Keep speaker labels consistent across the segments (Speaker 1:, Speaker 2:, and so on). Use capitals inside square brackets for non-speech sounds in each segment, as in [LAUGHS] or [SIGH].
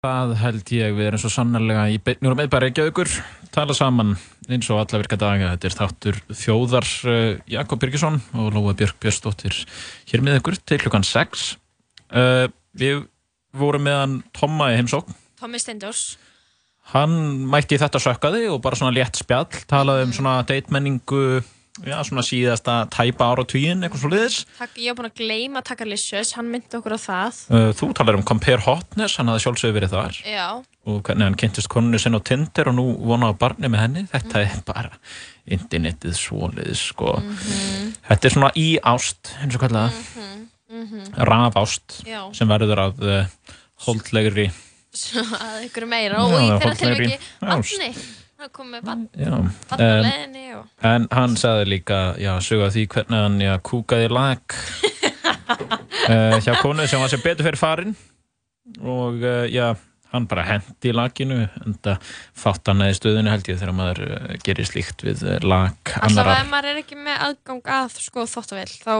Speaker 1: Það held ég, við erum svo sannarlega í beinni úr meðbæri Reykjavíkur, tala saman eins og alla virka daga. Þetta er þáttur þjóðar uh, Jakob Birgisson og Lóa Björk Björnsdóttir hér með ykkur til klukkan 6. Uh, við vorum meðan Tomma í heimsókn.
Speaker 2: Tommi Steindors.
Speaker 1: Hann mætti þetta sökkaði og bara svona létt spjall, talaði um svona deitmenningu, já svona síðasta tæpa ára og tvíin, eitthvað svo liðis.
Speaker 2: Ég hef búin að gleyma að taka Licious, hann myndi okkur á það.
Speaker 1: Uh, þú talar um Compare Hotness, hann hafði sjálfsögur verið þar.
Speaker 2: Já.
Speaker 1: og hvernig hann kynntist konunni sinn á Tinder og nú vonaði barni með henni þetta er bara internetið svoliðis sko þetta er svona í ást eins og kallaða raf ást
Speaker 2: Já.
Speaker 1: sem verður að uh, holdlegri
Speaker 2: Svo að ykkur meira og í þeirra
Speaker 1: holdlegri
Speaker 2: tilviki
Speaker 1: ást.
Speaker 2: vatni. Það komið vatn
Speaker 1: já,
Speaker 2: á
Speaker 1: en,
Speaker 2: leðinni og...
Speaker 1: en hann sagði líka já, sögða því hvernig hann já, kúkaði lag [LAUGHS] uh, hjá konu sem var sem betur fyrir farin. Og uh, já hann bara hendi í laginu en það fátt hann eða stöðinu held ég þegar maður uh, gerir slíkt við lag
Speaker 2: Alltaf ef maður er ekki með aðgang að sko þóttavél, þá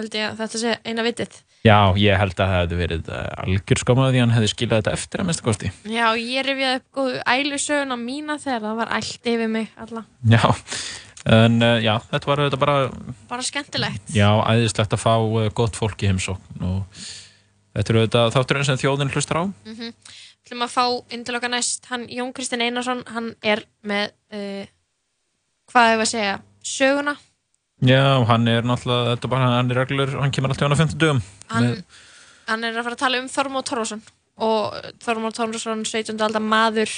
Speaker 2: held ég að þetta sé eina vitið.
Speaker 1: Já, ég held að það hefði verið uh, algjör skamað því hann hefði skilað þetta eftir að mesta kosti.
Speaker 2: Já, ég rifjaði upp góðu ælusögun á mína þegar það var allt yfir mig alla.
Speaker 1: Já, en uh, já, þetta var þetta bara,
Speaker 2: Bara skemmtilegt.
Speaker 1: já, æðislegt að fá uh, gott fólk í heimsókn og þetta eru þetta þátturinn sem þjóðin hlustar á.
Speaker 2: Mm Þú ætlum að fá okkar næst, hann Jón Kristinn Einarsson, hann er með, uh, hvað hefur að segja, söguna.
Speaker 1: Já, hann er náttúrulega, þetta er bara, hann er reglur, hann kemur alltaf hann á 50 dögum.
Speaker 2: Hann, hann er að fara að tala um Þormóð Torfason og Þormóð Torfason, 17. aldar maður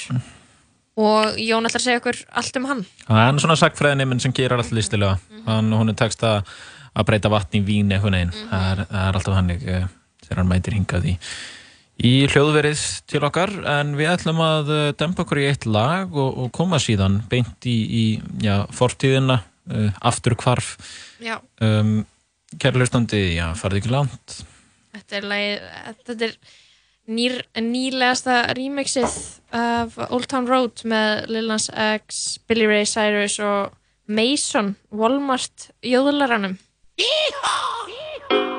Speaker 2: og Jón ætlar að segja okkur allt um hann.
Speaker 1: Hann er svona sagfræðiniminn sem gerir alltaf listilega. Hann, hún er tekst að, að breyta vatn í vín eitthvað neginn. það, er, það er alltaf hannig uh, þegar hann mætir hingað í, í hljóðverið til okkar. En við ætlum að uh, dempa okkur í eitt lag og, og koma síðan beint í, í já, fortíðina, uh, aftur hvarf.
Speaker 2: Já,
Speaker 1: Um, Kæra hlustandi, já, farið ekki langt.
Speaker 2: þetta er, lagið, þetta er nýr, nýlegasta remixið af Old Town Road með Lil Nas X, Billy Ray Cyrus og Mason, Walmart jóðlaranum.
Speaker 3: Yeah,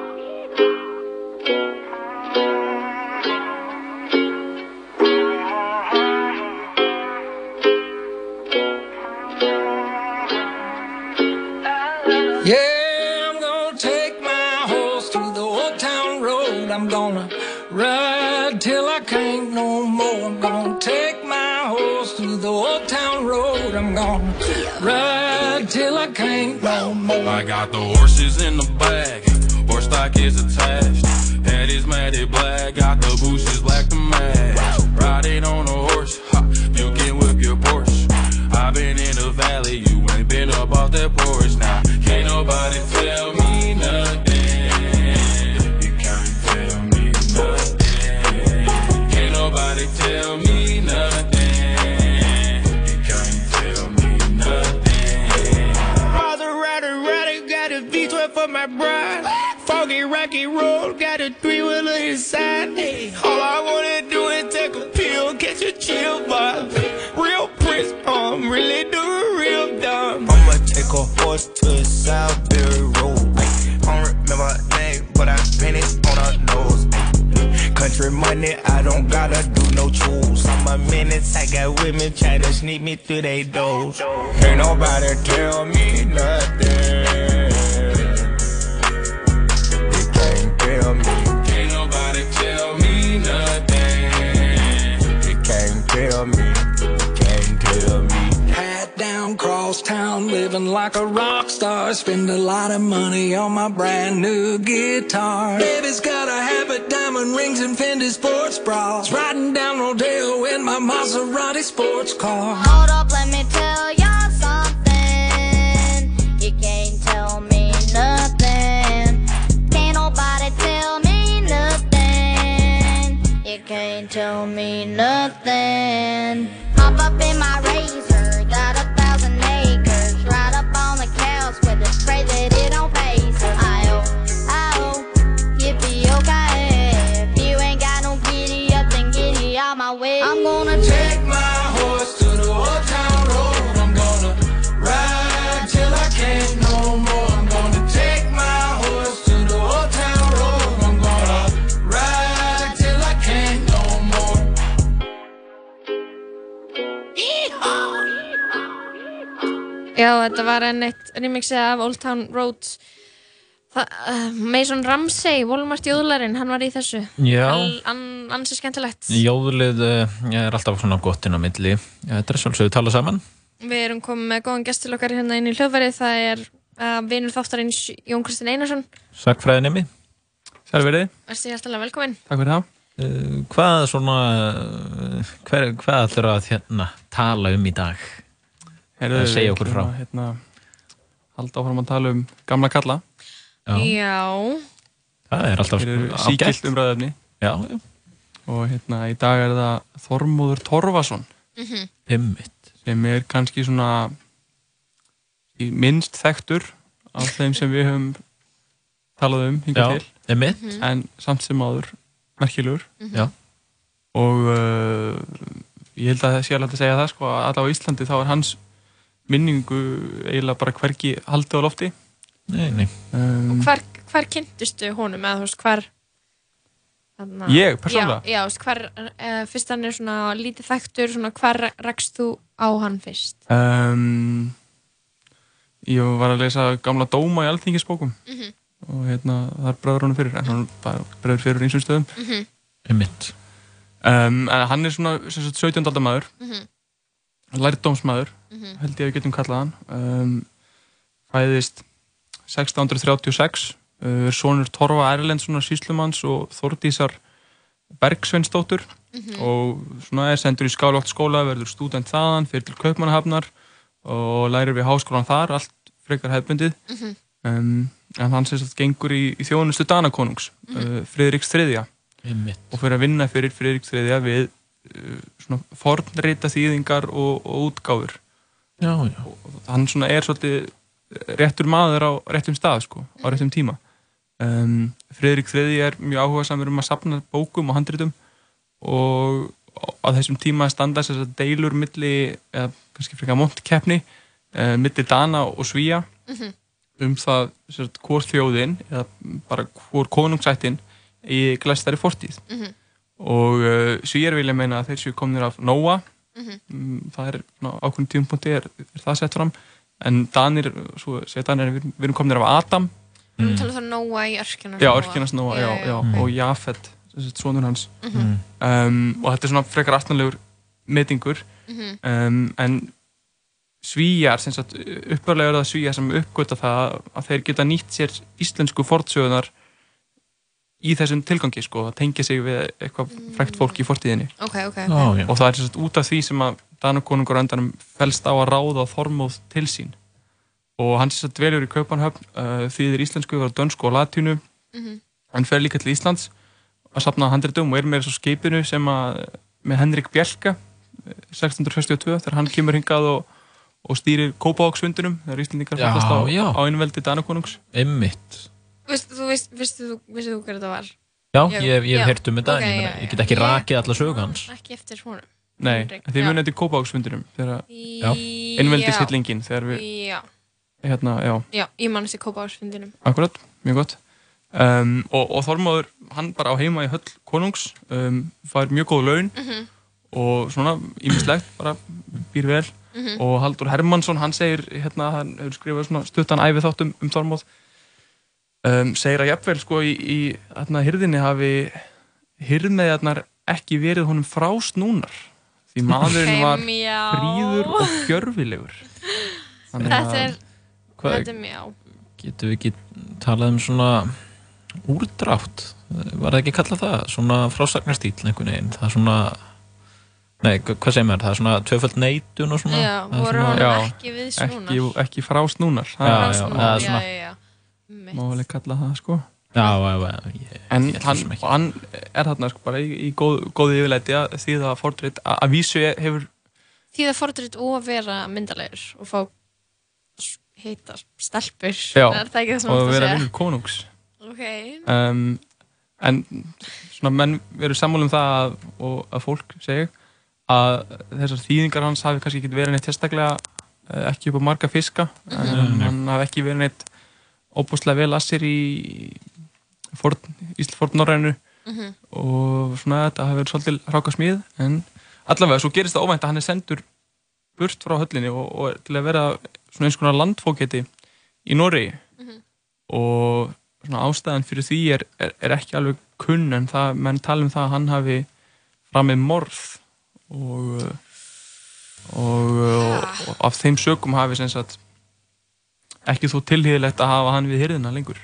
Speaker 3: horse to the old town road. I'm gonna ride till I can't no more. I
Speaker 4: got the horses in the back, horse stock is attached. Head is matted black, got the bushes black to match. Riding on a horse, ha, you can whip your Porsche. I've been in the valley, you ain't been up off that porch now. Can't nobody tell me nothing.
Speaker 3: Bride. Foggy, rocky road, got a three wheeler inside. Hey, all I wanna do is take a pill, catch a chill vibe. Real Prince, I'm really doing real dumb.
Speaker 5: I'ma take a horse to the Southbury Road. I don't remember name, but I painted on her nose. Country money, I don't gotta do no chores. On my minutes, I got women try to sneak me through they doors. Ain't nobody tell me nothing.
Speaker 3: Living like a rock star. Spend a lot of money on my brand new guitar. Baby's got a habit, diamond rings, and Fendi sports bras. Riding down Rodeo in my Maserati sports car.
Speaker 6: Hold up, let me tell y'all
Speaker 2: Já, þetta var enn eitt remixið af Old Town Road Þa, uh, Mason Ramsey, Walmart jóðlarinn, hann var í þessu
Speaker 1: Já.
Speaker 2: Al- an, Ansi skemmtilegt
Speaker 1: Jóðlið uh, er alltaf svona gott inn á milli. Þetta er svolítið tala saman.
Speaker 2: Við erum komið með góðan gestur okkar hérna inn í hljóðverið Það er uh, vinur þáttarins Jón Kristinn Einarsson
Speaker 1: Sakfræðinemi.
Speaker 7: Sælverið,
Speaker 2: Verðstu hjertalega velkomin
Speaker 7: takk fyrir það.
Speaker 1: Hvað svona, hver, hvað ætlar að hérna, tala um í dag?
Speaker 7: Heyrðu,
Speaker 1: Eh, segja okkur frá.
Speaker 7: að, Hérna, halda áfram að tala um gamla kalla.
Speaker 1: Já.
Speaker 2: Já,
Speaker 1: Það er alltaf ágætt.
Speaker 7: síkilt umræðefni.
Speaker 1: Já, já.
Speaker 7: Og hérna, í dag er það Þormóður Torfason
Speaker 1: Einmitt.
Speaker 7: sem er kannski svona í minnst þekktur af þeim sem við höfum talað um
Speaker 1: Já,
Speaker 7: hingað til.
Speaker 1: einmitt.
Speaker 7: En samt sem áður merkilegur.
Speaker 1: Já.
Speaker 7: Og uh, ég held að það sé alveg að segja það, sko, að allavega á Íslandi þá er hans minningu eiginlega bara hvergi haldið á lofti.
Speaker 1: Nei, nei.
Speaker 7: Um,
Speaker 2: hvar, hvar kynntustu honum eða þú veist hvar þarna,
Speaker 7: Ég, persónulega?
Speaker 2: Já, já veist, hvar, uh, fyrst hann er svona lítið þekktur, svona hvar rakst þú á hann fyrst?
Speaker 7: Um, ég var að lesa gamla dóma í alþingisbókum
Speaker 2: Mhm.
Speaker 7: og hérna, það er bræður honum fyrir en hann er bara bræður fyrir einsum stöðum
Speaker 2: Mhm.
Speaker 1: Einmitt.
Speaker 7: um, en hann er svona sem sagt, 17. aldar maður
Speaker 2: Mhm.
Speaker 7: lærdómsmaður
Speaker 2: Mhm.
Speaker 7: held ég að við getum kallað hann um, fæðist 1636 uh, er sonur Torfa Erlendssonar síslumanns og Þordísar Bergsveinsdóttur
Speaker 2: Mhm.
Speaker 7: og svona er sendur í Skálótt skóla, verður stúdent þaðan, fyrir til Kaupmannahafnar og lærir við háskólan þar, allt frekar hefbundið.
Speaker 2: Mhm.
Speaker 7: Um, en hann sem sagt gengur í, í þjónustu Danakonungs,
Speaker 2: Mhm.
Speaker 7: uh, Friðriks III
Speaker 1: Einmitt.
Speaker 7: og fyrir að vinna fyrir Friðriks III við uh, svona fornreita þýðingar og, og útgáfur.
Speaker 1: Já, já.
Speaker 7: Hann svona er svolítið réttur maður á réttum stað, sko, á réttum tíma. Um, Friðrik III er mjög áhuga samur um að sapna bókum og handritum og á þessum tíma standa þess að deilur milli, eða kannski frekar montkeppni uh, milli Dana og Svíja
Speaker 2: Mhm.
Speaker 7: um það sagt, hvor þjóðin eða bara hvor konungsættin í glæstari fortíð
Speaker 2: Mhm.
Speaker 7: og uh, Svíjar vilja meina að þeir séu komnir af Nóa Mm, það er ákveðin tímpunkti er, er það sett fram. En Danir, svo segja Danir við, við erum komnir af Adam.
Speaker 2: Við erum talað um Nóa í örkina
Speaker 7: já, Örkynast Nóa, já, já,
Speaker 1: Mm.
Speaker 7: og Jafet svonur hans.
Speaker 2: Mhm.
Speaker 7: um, og þetta er svona frekar aftanlegur metingur.
Speaker 2: Mhm.
Speaker 7: um, en svíjar uppörlega er það svíjar sem uppgöta það að þeir geta nýtt sér íslensku fortsögunar í þessum tilgangi sko, að tengja sig við eitthvað frækt fólk í fortíðinni
Speaker 2: Ok, ok, ok.
Speaker 1: Já, já.
Speaker 7: og það er sagt, út af því sem að Danakonungur á endanum fælst á að ráða Þormóð til sín og hann sem sagt dvelur í Kaupanhöfn uh, þýðir íslensku, var dönsku og latínu
Speaker 2: Mhm.
Speaker 7: hann fer líka til Íslands að sapna handritum og er með þessu skipinu sem að með Henrik Bjelka eh, 1662 þegar hann kemur hingað og, og stýrir Kópavóksfundunum þegar Íslandingar fættast á, á einveldi Danakonungs
Speaker 1: Einmitt.
Speaker 2: Veist, þú veist, veistu þú, veistu þú hver þetta var?
Speaker 1: Já,
Speaker 2: Já,
Speaker 1: ég, ég
Speaker 2: já.
Speaker 1: hef heyrt um þetta,
Speaker 2: Ok,
Speaker 1: en ég, meina, ég get ekki
Speaker 2: Ég-
Speaker 1: rakið alla sögu hans.
Speaker 2: Ekki eftir honum.
Speaker 7: Nei, þið munið eftir Kópavóksfundunum þegar einveldishillingin þegar við,
Speaker 2: Já,
Speaker 7: hérna, já
Speaker 2: já, ég man eftir Kópáðarsfundinum.
Speaker 7: Akkurat, mjög gott um, og, og Þormóður, hann bara á heima í höll konungs um, fær mjög góð laun
Speaker 2: Mhm.
Speaker 7: og svona ímislegt, bara býr vel
Speaker 2: Mhm.
Speaker 7: og Haldur Hermansson, hann segir hérna, hann hefur skrifað svona stuttan æfið þátt um, um Þormóð um, segir að jafnvel sko í, í hérna hirðinni hafi hirðmeðjarnar ekki verið honum frásnúnar því maðurinn var
Speaker 2: já.
Speaker 7: fríður og gjörfilegur Þannig
Speaker 2: Þetta
Speaker 7: að-
Speaker 2: er,
Speaker 1: Hvað,
Speaker 2: þetta er mjög,
Speaker 1: getum við ekki talað um svona úrdrátt? Var það ekki kallað það? Svona frásagnarstýl einhvern veginn? Það er svona, nei, hva- hvað segir maður? Það er svona tvöföld neitun og svona?
Speaker 2: já, voru hann
Speaker 7: Já,
Speaker 2: ekki við snúnar.
Speaker 7: ekki, ekki frásnúnar
Speaker 1: Já,
Speaker 7: það
Speaker 1: já, er
Speaker 2: já,
Speaker 1: svona-
Speaker 2: já, já. Mitt.
Speaker 7: má alveg kalla það sko
Speaker 1: Já, já, já, ég,
Speaker 7: en hann, hann er þarna sko bara í, í góð, góði yfirleiti að því það fordreit að, að vísu hefur
Speaker 2: Því það fordrýtt og að vera myndalegur og fá heita stelpur.
Speaker 7: Já,
Speaker 2: Er það ekki það sem
Speaker 7: og
Speaker 2: þú
Speaker 7: vera vinnur konungs
Speaker 2: Ok.
Speaker 7: um, en svona menn veru sammála um það að, og að fólk segja að þessar þýðingar hans hafi kannski ekki verið neitt sérstaklega eh, ekki upp á marga fiska en
Speaker 1: Nei.
Speaker 7: hann hafi ekki verið neitt óbúslega vel assir í forn, Ísl fornnorrænu
Speaker 2: Mhm.
Speaker 7: og svona þetta hafi verið svolítið ráka smíð en allavega svo gerist það óvænt að hann er sendur burt frá höllinni og, og til að vera svona eins konar landfóketi í Noregi. Og svona ástæðan fyrir því er, er, er ekki alveg kunn en það, menn tala um það að hann hafi framið morð og og, og, og af þeim sökum hafi sem sagt ekki þó tilhýðilegt að hafa hann við hyrðina lengur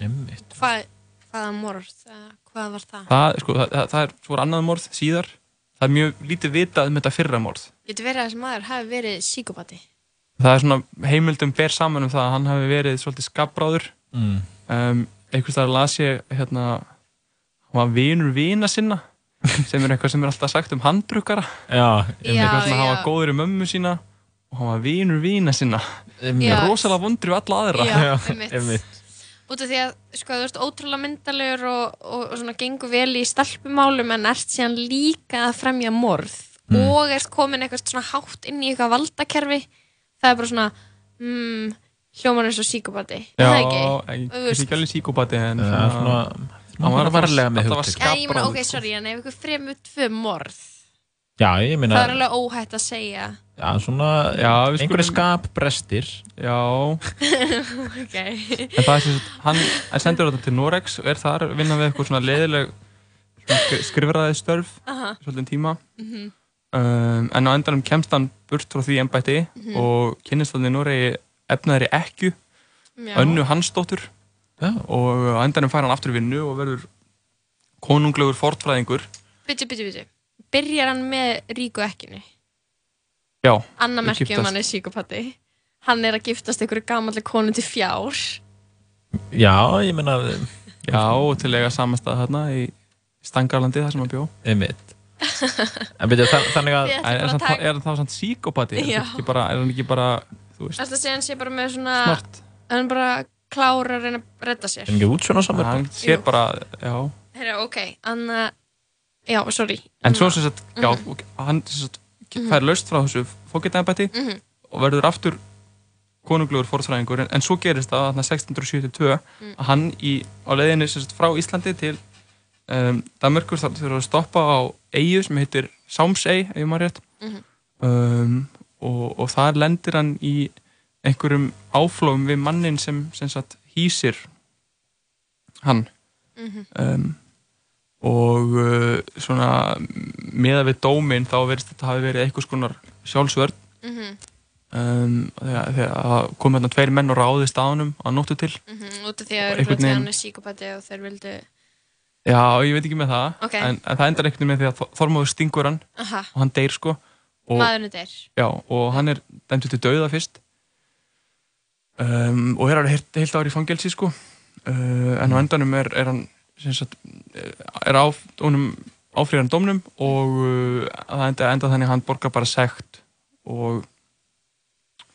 Speaker 1: Einmitt.
Speaker 2: Hvað, hvaða morð? eða Hvað var það?
Speaker 7: það, sko, það, það, er svo annað morð síðar það er mjög lítið vitað um þetta fyrra morð
Speaker 2: Getur verið að þessi maður hafi verið síkopati?
Speaker 7: það er svona heimildum ber saman um það að hann hafi verið svolítið skapbráður
Speaker 1: Mm.
Speaker 7: um, einhvers þar las ég hérna, hann var vinur vina sinna [LAUGHS] sem er eitthvað sem er alltaf sagt um handrukkara
Speaker 1: Já,
Speaker 2: Já,
Speaker 7: eitthvað
Speaker 2: já.
Speaker 7: var góður í mömmu sína og hann var vinur vina sinna rosalega vondur við alla aðra
Speaker 1: Já,
Speaker 2: einmitt.
Speaker 1: einmitt.
Speaker 2: Út af því að sko, þú ert ótrúlega myndalegur og, og, og svona gengur vel í stelpumálum en ert síðan líka að fremja morð
Speaker 1: Mm.
Speaker 2: og ert komin eitthvað svona hátt inn í eitthvað valdakerfi það er bara svona mm, hljóman eins og síkopati
Speaker 7: Já,
Speaker 2: það ekki?
Speaker 7: alveg síkópati en
Speaker 1: Það er svona
Speaker 7: hann var
Speaker 1: varlega með hugtök.
Speaker 2: Já, ég meina, ok, sorry, en ef ykkur fremur tvö morð
Speaker 1: Já, ég meina
Speaker 2: það er alveg óhætt að segja.
Speaker 1: Já, svona
Speaker 7: Já,
Speaker 1: einhverju
Speaker 7: skulum-
Speaker 1: skapbrestir.
Speaker 7: Já, [LAUGHS]
Speaker 2: ok,
Speaker 7: en það er sem sagt, hann sendur þetta til Norex og er þar að vinna við eitthvað svona leiðileg skrifraði störf
Speaker 2: aha,
Speaker 7: svolítið tíma.
Speaker 2: Mhm,
Speaker 7: um, en á endanum kemst hann burt frá því embætti
Speaker 2: Mhm.
Speaker 7: og kynnist hann í Noregi efnaðri ekku,
Speaker 2: já,
Speaker 7: önnu hansdóttur.
Speaker 1: Já,
Speaker 7: og á endanum fær hann aftur í vinnu og verður konunglegur fortfræðingur
Speaker 2: byttu, byttu, byttu byrjar hann með ríku ekkinu
Speaker 7: Já,
Speaker 2: Anna
Speaker 7: Þau
Speaker 2: merkjum
Speaker 7: giftast.
Speaker 2: hann er síkopati hann er að giftast einhverju gamalli konu til fjár
Speaker 1: já ég meina
Speaker 7: já og til eiga samastað þarna í Stangarlandi þar sem hann bjó
Speaker 1: einmitt En þannig að
Speaker 7: En er, hann, er þá samt síkópati? Er,
Speaker 2: Já.
Speaker 7: hann ekki bara- er hann ekki bara, þú veist,
Speaker 2: Þetta sé hann sé bara með svona
Speaker 7: smart?
Speaker 2: hann bara klára að reyna að redda sér
Speaker 1: er ekki út svona samar
Speaker 7: Hann
Speaker 2: Jú.
Speaker 7: bara, já
Speaker 2: ok, hann já, sorry
Speaker 7: En svo sem sagt, já,
Speaker 2: Mhm.
Speaker 7: ok, hann sem sagt, fær laust frá þessu fóketæmbæti
Speaker 2: Mhm.
Speaker 7: og verður aftur konunglegur forðfræðingur en, en svo gerist það þarna 1672
Speaker 2: Mm.
Speaker 7: að hann í, á leiðinni sem sagt, frá Íslandi til um, Danmörkur þar þurfa að stoppa á eigu sem heitir Sámsey, ef maður rétt
Speaker 2: Mhm.
Speaker 7: um, og, og þar lendir hann í einhverjum áflóum við mannin sem, sem sagt, hýsir hann
Speaker 2: Mhm.
Speaker 7: um, og uh, svona meða við dóminn þá verðist þetta hafi verið einhvers konar sjálfsvörn.
Speaker 2: Mhm,
Speaker 7: um, þegar, þegar það kom hérna tveir menn og ráði staðunum að nóttu til.
Speaker 2: Mhm, út af því að að hann er síkopati og þeir vildu
Speaker 7: já, ég veit ekki með það.
Speaker 2: Ok.
Speaker 7: en, en það endar veginn með því að Þor- Þormóður stingur hann
Speaker 2: aha,
Speaker 7: og hann deyr sko. Og,
Speaker 2: maðurinn deyr.
Speaker 7: Já, og hann er dæmtur til dauða fyrst. Um, og er alveg heilt, heilt ár í fangelsi sko. Uh, en á endanum er, er hann sagt, eh, er á áfríðan dómnum og uh, það enda, enda þannig að hann borgar bara sekt og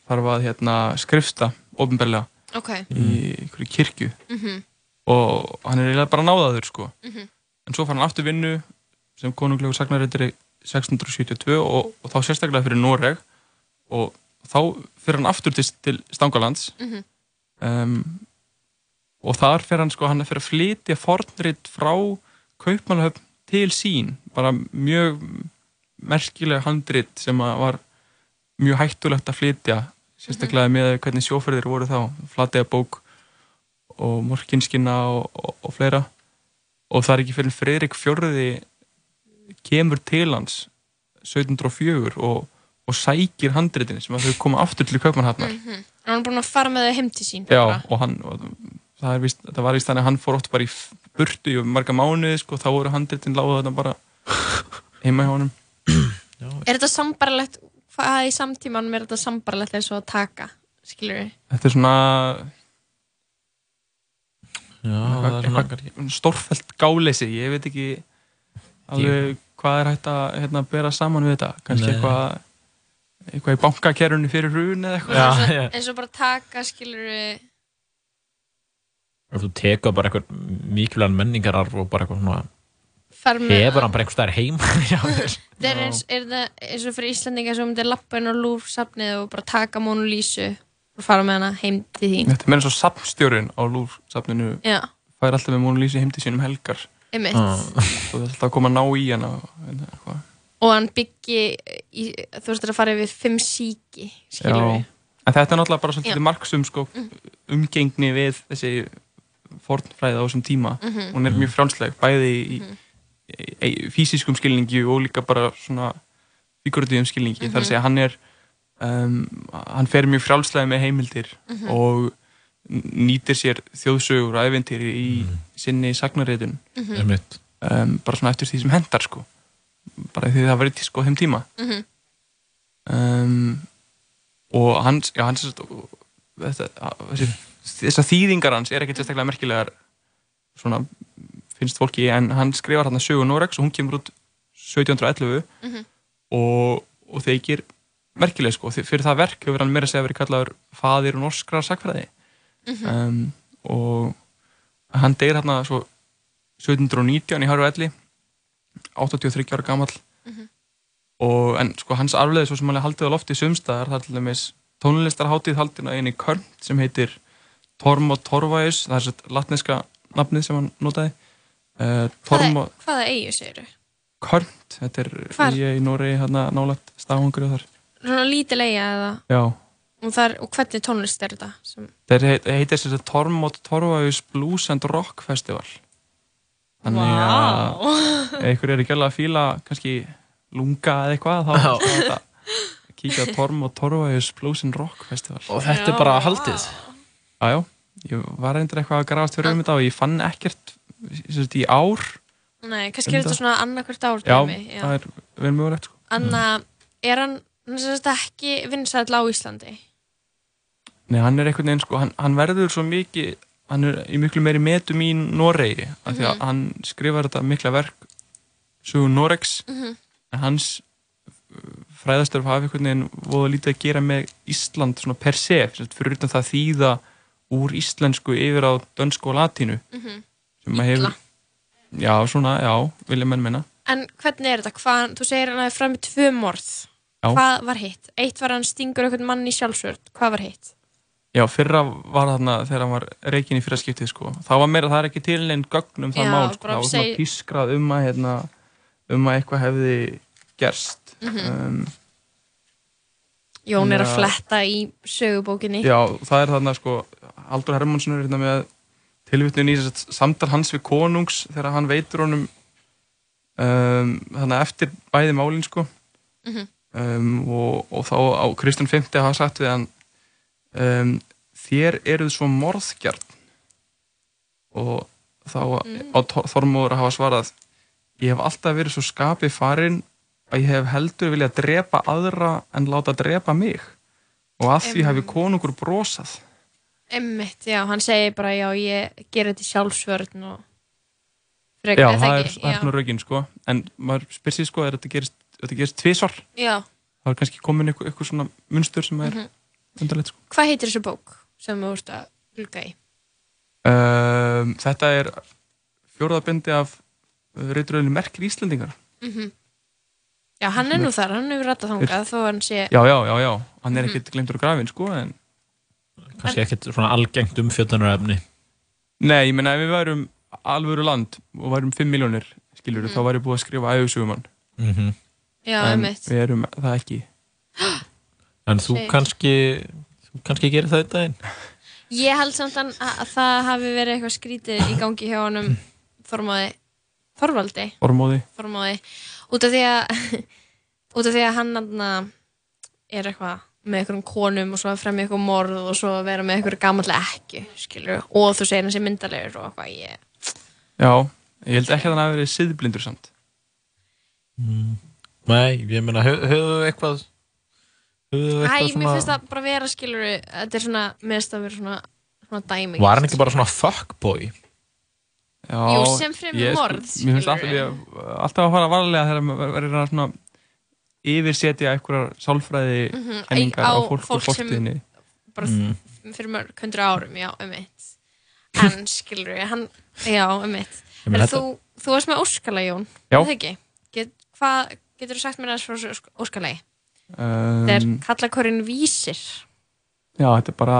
Speaker 7: þarf að hérna, skrifsta ofinberlega
Speaker 2: ok,
Speaker 7: í einhverju kirkju.
Speaker 2: Mhm,
Speaker 7: og hann er eiginlega bara náðaður sko.
Speaker 2: mhm.
Speaker 7: En svo fær hann aftur vinnu sem konunglegur sagnarreitari 1672 og, og þá sérstaklega fyrir Noreg og þá fyrir hann aftur til, til Stangalands.
Speaker 2: Mhm.
Speaker 7: um, og þar fyrir hann sko hann fyrir að flytja fornrit frá Kaupmannahöfn til sín. Bara mjög merkilega handrit sem var mjög hættulegt að flytja sérstaklega með hvernig sjóferðir voru þá. Flatega bók og morkinskina og, og, og fleira. Og það er ekki fyrir Fredrik fjörði kemur til hans 1704 og, og sækir handritin sem að þau koma aftur til Kaupmannhafnar
Speaker 2: mhm. Hann er búin að fara með þau heim til sín
Speaker 7: Já, og hann og það, er víst, það var víst þannig að hann fór oft bara í burtu í marga mánuði sko, þá voru handritin lágu þetta bara [LAUGHS] heima hjá honum.
Speaker 2: Er þetta sambarlegt hvað í samtímanum er þetta sambarlegt eins og að taka skilur við
Speaker 7: Þetta er svona
Speaker 1: Já, það er svona
Speaker 7: eitthvað stórfælt gáleysi, ég veit ekki alveg hvað er hægt að hérna, bera saman við þetta, kannski
Speaker 1: Nei.
Speaker 7: eitthvað eitthvað í bankakerunni fyrir hrun eða eitthvað.
Speaker 2: Eins og bara taka skilur við
Speaker 1: Ef þú tekur bara eitthvað mikilvægan menningararf og bara eitthvað svona hefur hann bara eitthvað stær [LAUGHS] þér.
Speaker 2: Það er eins, er það eins og fyrir Íslandinga sem myndir lappa inn á lúrsafnið og bara taka Mona Lísu og fara með hana heim til þín.
Speaker 7: Þetta er meira svo safnstjórin á lúrsafninu
Speaker 2: Já,
Speaker 7: fær alltaf með Mónu Lísi heim til sínum helgar
Speaker 2: einmitt.
Speaker 1: Ah.
Speaker 7: og það er alltaf að koma að ná í hana og hérna, eitthvað.
Speaker 2: Og hann byggi í, þú veist, það er að fara yfir fimm síki,
Speaker 7: en þetta er náttúrulega bara svolítið marksum sko, umgengni við þessi fornfræði á þessum tíma
Speaker 2: Mhm.
Speaker 7: hún er mjög frjálsleg, bæði í, í, í fysiskum skilningi og líka bara svona figuratíðum skilningi,
Speaker 2: Mhm.
Speaker 7: þar að segja hann er um, hann fer mjög frjálslega með heimildir
Speaker 2: Mhm.
Speaker 7: og nýtir sér þjóðsögur og æventýri í sinni
Speaker 2: Mhm.
Speaker 1: Einmitt.
Speaker 7: um, bara svona eftir því sem hendar sko bara því það var í sko þeim tíma
Speaker 2: Mhm.
Speaker 7: um, og hans, já, hans þetta, þessi, þessar þýðingar hans er ekkert sérstaklega merkilegar svona finnst fólki en hann skrifar hann sögu Norex og hún kemur út 1711
Speaker 2: Mhm.
Speaker 7: og, og þeikir merkileg sko, fyrir það verk hefur hann meira að segja verið kallaður faðir norskrar sakfræði
Speaker 2: Mhm.
Speaker 7: um, og hann deyr hérna svo 1719 í Haru Elli 83 ára gamall
Speaker 2: Mhm.
Speaker 7: og en sko hans arfleði svo sem hann haldið á lofti sumstaðar, það er til dæmis tónlistarhátíð haldin á einu körn sem heitir Torm og Torvæus það er svo latneska nafnið sem hann notaði. Uh, Torm
Speaker 2: Hvaða, hvaða eigu segir
Speaker 7: Körn þetta er ég í Noregi hérna nálægt stafangur og þar.
Speaker 2: Svona lítil eiga eða,
Speaker 7: já,
Speaker 2: og, þar, og hvernig tónlist er þetta? Sem,
Speaker 7: þeir heit, heitir þess að Torm og Torvæus Blues and Rock Festival. Þannig að ef ykkur er ekki alveg að fíla kannski lunga eða eitthvað þá
Speaker 1: Já.
Speaker 7: er þetta að kíkja á Torm og Torvæus Blues and Rock Festival.
Speaker 1: Og þetta er bara haldið.
Speaker 7: Jájá, ég var reyndir eitthvað að grafast fyrir um þetta og ég fann ekkert sagt, í ár
Speaker 2: Nei, kannski er
Speaker 7: Um
Speaker 2: þetta svona annarkvært ár
Speaker 7: Já,
Speaker 2: dæmi, já.
Speaker 7: það er vel mögulegt sko.
Speaker 2: Anna, er hann, hann er sem sagt ekki vinsæll á Íslandi?
Speaker 7: Nei, hann er einhvern veginn sko, hann, hann verður svo mikið hann er í miklu meiri metum í Noregi af því að
Speaker 2: Mhm.
Speaker 7: hann skrifar þetta mikla verk sögu Noregs
Speaker 2: Mhm.
Speaker 7: en hans fræðastörf hafi einhvern veginn voða lítið að gera með Ísland svona per se fyrir utan það að þýða úr íslensku yfir á dönsku og latínu
Speaker 2: Mhm.
Speaker 7: sem maður hefur já, svona, já, vilja menn minna
Speaker 2: En hvernig er þetta? Hvað, þú segir hann að fram með tvö morð.
Speaker 7: Já.
Speaker 2: Hvað var hitt? Eitt var hann stingur einhvern mann í sjálfsvörd. Hvað var hitt?
Speaker 7: Já, fyrra var þarna þegar hann var reikin í fyrra skiptið sko. Það var meira, það er ekki til neinn gögn um það
Speaker 2: Já,
Speaker 7: mál sko. Það var
Speaker 2: seg-
Speaker 7: svona pískrað um að hérna, um að eitthvað hefði gerst
Speaker 2: Mhm.
Speaker 7: um,
Speaker 2: Jón er að fletta í sögubókinni.
Speaker 7: Já, það er þarna sko Haldur Hermansson er hérna með tilvitnun í samtal hans við konungs þegar hann veitur honum um, þannig eftir bæði málin sko
Speaker 2: Mhm.
Speaker 7: um, og, og þá á Kristján 50 hafa sagt við hann um, þér eruð svo morðgjarn og þá
Speaker 2: Mm.
Speaker 7: á Þormóður að hafa svarað ég hef alltaf verið svo skapið farinn að ég hef heldur viljað drepa aðra en láta drepa mig og að því
Speaker 2: Em.
Speaker 7: hafi konungur brosað
Speaker 2: Emmitt, já, hann segir bara, já, ég ger þetta í sjálfsvörn og... Frek,
Speaker 7: Já,
Speaker 2: er
Speaker 7: það er,
Speaker 2: ekki?
Speaker 7: það er svona raugin sko en maður spyr sér sko, er þetta gerist, þetta gerist tvisvar,
Speaker 2: Já.
Speaker 7: þá er kannski komin eitthvað, eitthvað svona munstur sem er
Speaker 2: Mhm.
Speaker 7: undarlegt sko.
Speaker 2: Hvað heitir þessu bók sem þú ert að glugga í?
Speaker 7: um, Þetta er fjórðabindi af reyturöðinu Merkir Íslendingar
Speaker 2: Mm Já, hann er nú þar, hann hefur rættað þangað þó hann sé...
Speaker 7: Já, já, já, já, hann er
Speaker 2: Mhm.
Speaker 7: ekkert glemtur á grafin sko en
Speaker 1: Kannski ekkert svona algengt umfjöldunarefni.
Speaker 7: Nei, ég meina ef við værum alvöru land og værum 5 miljónir skilur
Speaker 2: Mhm.
Speaker 7: þá væri búið að skrifa æfisugumann
Speaker 1: Mm -hmm.
Speaker 2: Já,
Speaker 7: en
Speaker 2: einmitt.
Speaker 7: við erum það ekki
Speaker 1: En þú
Speaker 2: Shit.
Speaker 1: kannski, þú kannski gerir það þetta einn.
Speaker 2: Ég held samt að, að það hafi verið eitthvað skrítið í gangi hjá honum Þormáði, Þorvaldi,
Speaker 7: Ormóði
Speaker 2: Þormáði, út af því að, [LAUGHS] út af því að hann er eitthvað með einhverjum konum og svo að fremja eitthvað morð og svo að vera með einhverju gamallega ekki, skilur, og þú segir hann sé myndalegur og eitthvað, ég,
Speaker 7: Já, ég held ekki að hann hafi verið siðblindur samt
Speaker 1: Nei, ég meina, höfðu eitthvað, höfðu
Speaker 2: Æ,
Speaker 1: eitthvað
Speaker 2: mér finnst það bara vera, skilur, þetta er svona, mér finnst það vera svona, svona dæmi.
Speaker 1: Var hann ekki bara svona fuckboy?
Speaker 7: Já,
Speaker 2: Jú, sem
Speaker 7: sko,
Speaker 2: morð,
Speaker 7: Mér finnst alltaf, ég, alltaf að fara varlega þegar maður verður að svona yfirsetja einhverjar sálfræði
Speaker 2: Mhm,
Speaker 7: kenningar
Speaker 2: á
Speaker 7: á fólk,
Speaker 2: fólk
Speaker 7: og fortíðinni
Speaker 2: bara
Speaker 1: Mm.
Speaker 2: mm. fyrir mörg hundru árum, já, um eitt en [LAUGHS] skilur ég, hann já, um eitt,
Speaker 1: Ég
Speaker 2: en
Speaker 1: þetta-
Speaker 2: þú þú varst með Óskala, Jón,
Speaker 7: Já.
Speaker 2: er það ekki Get, hvað, getur þú sagt mér aðeins frá Óskalagi,
Speaker 7: um,
Speaker 2: þetta er kallakorinn vísir
Speaker 7: Já, þetta er bara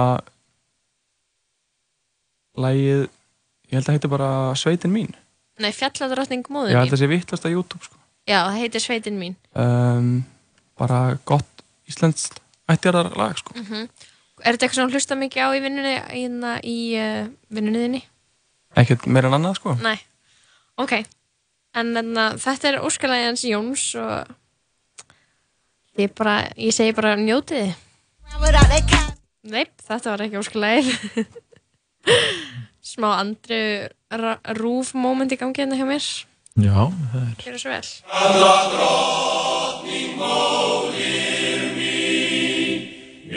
Speaker 7: lægið ég held að þetta bara Sveitin mín
Speaker 2: nei, fjalladrottning
Speaker 7: ég
Speaker 2: móður
Speaker 7: held
Speaker 2: mín
Speaker 7: að það sé vittlast á YouTube sko.
Speaker 2: Já, það heitir sveitin mín
Speaker 7: um, bara gott íslenskt ættjarðar lag sko.
Speaker 2: Mhm. Er þetta eitthvað sem hlusta mikið á í vinnunni hérna í uh, vinnunni þinni?
Speaker 7: ekkert meira en annað sko.
Speaker 2: Nei, ok En enna, þetta er óskalægi hans Jóns og ég, bara, ég segi bara njótið þið Neip, þetta var ekki óskalægi [LAUGHS] Smá andri rúf moment í gangi hérna hjá mér
Speaker 1: Já, það er
Speaker 2: Gjörðu svo vel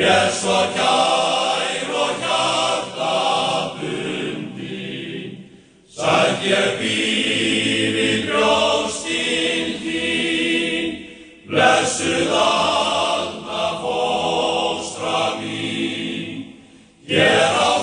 Speaker 8: Mér svo kær og hjarta bundin, sætt ég býr í brjóstin þín, blessuð alna fóstra mín. Hér á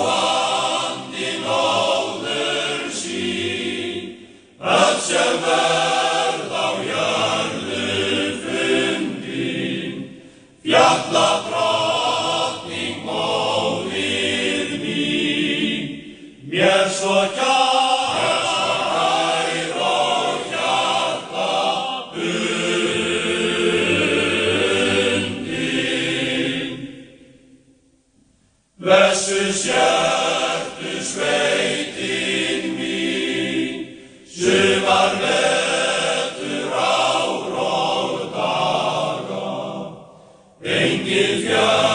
Speaker 8: Bendito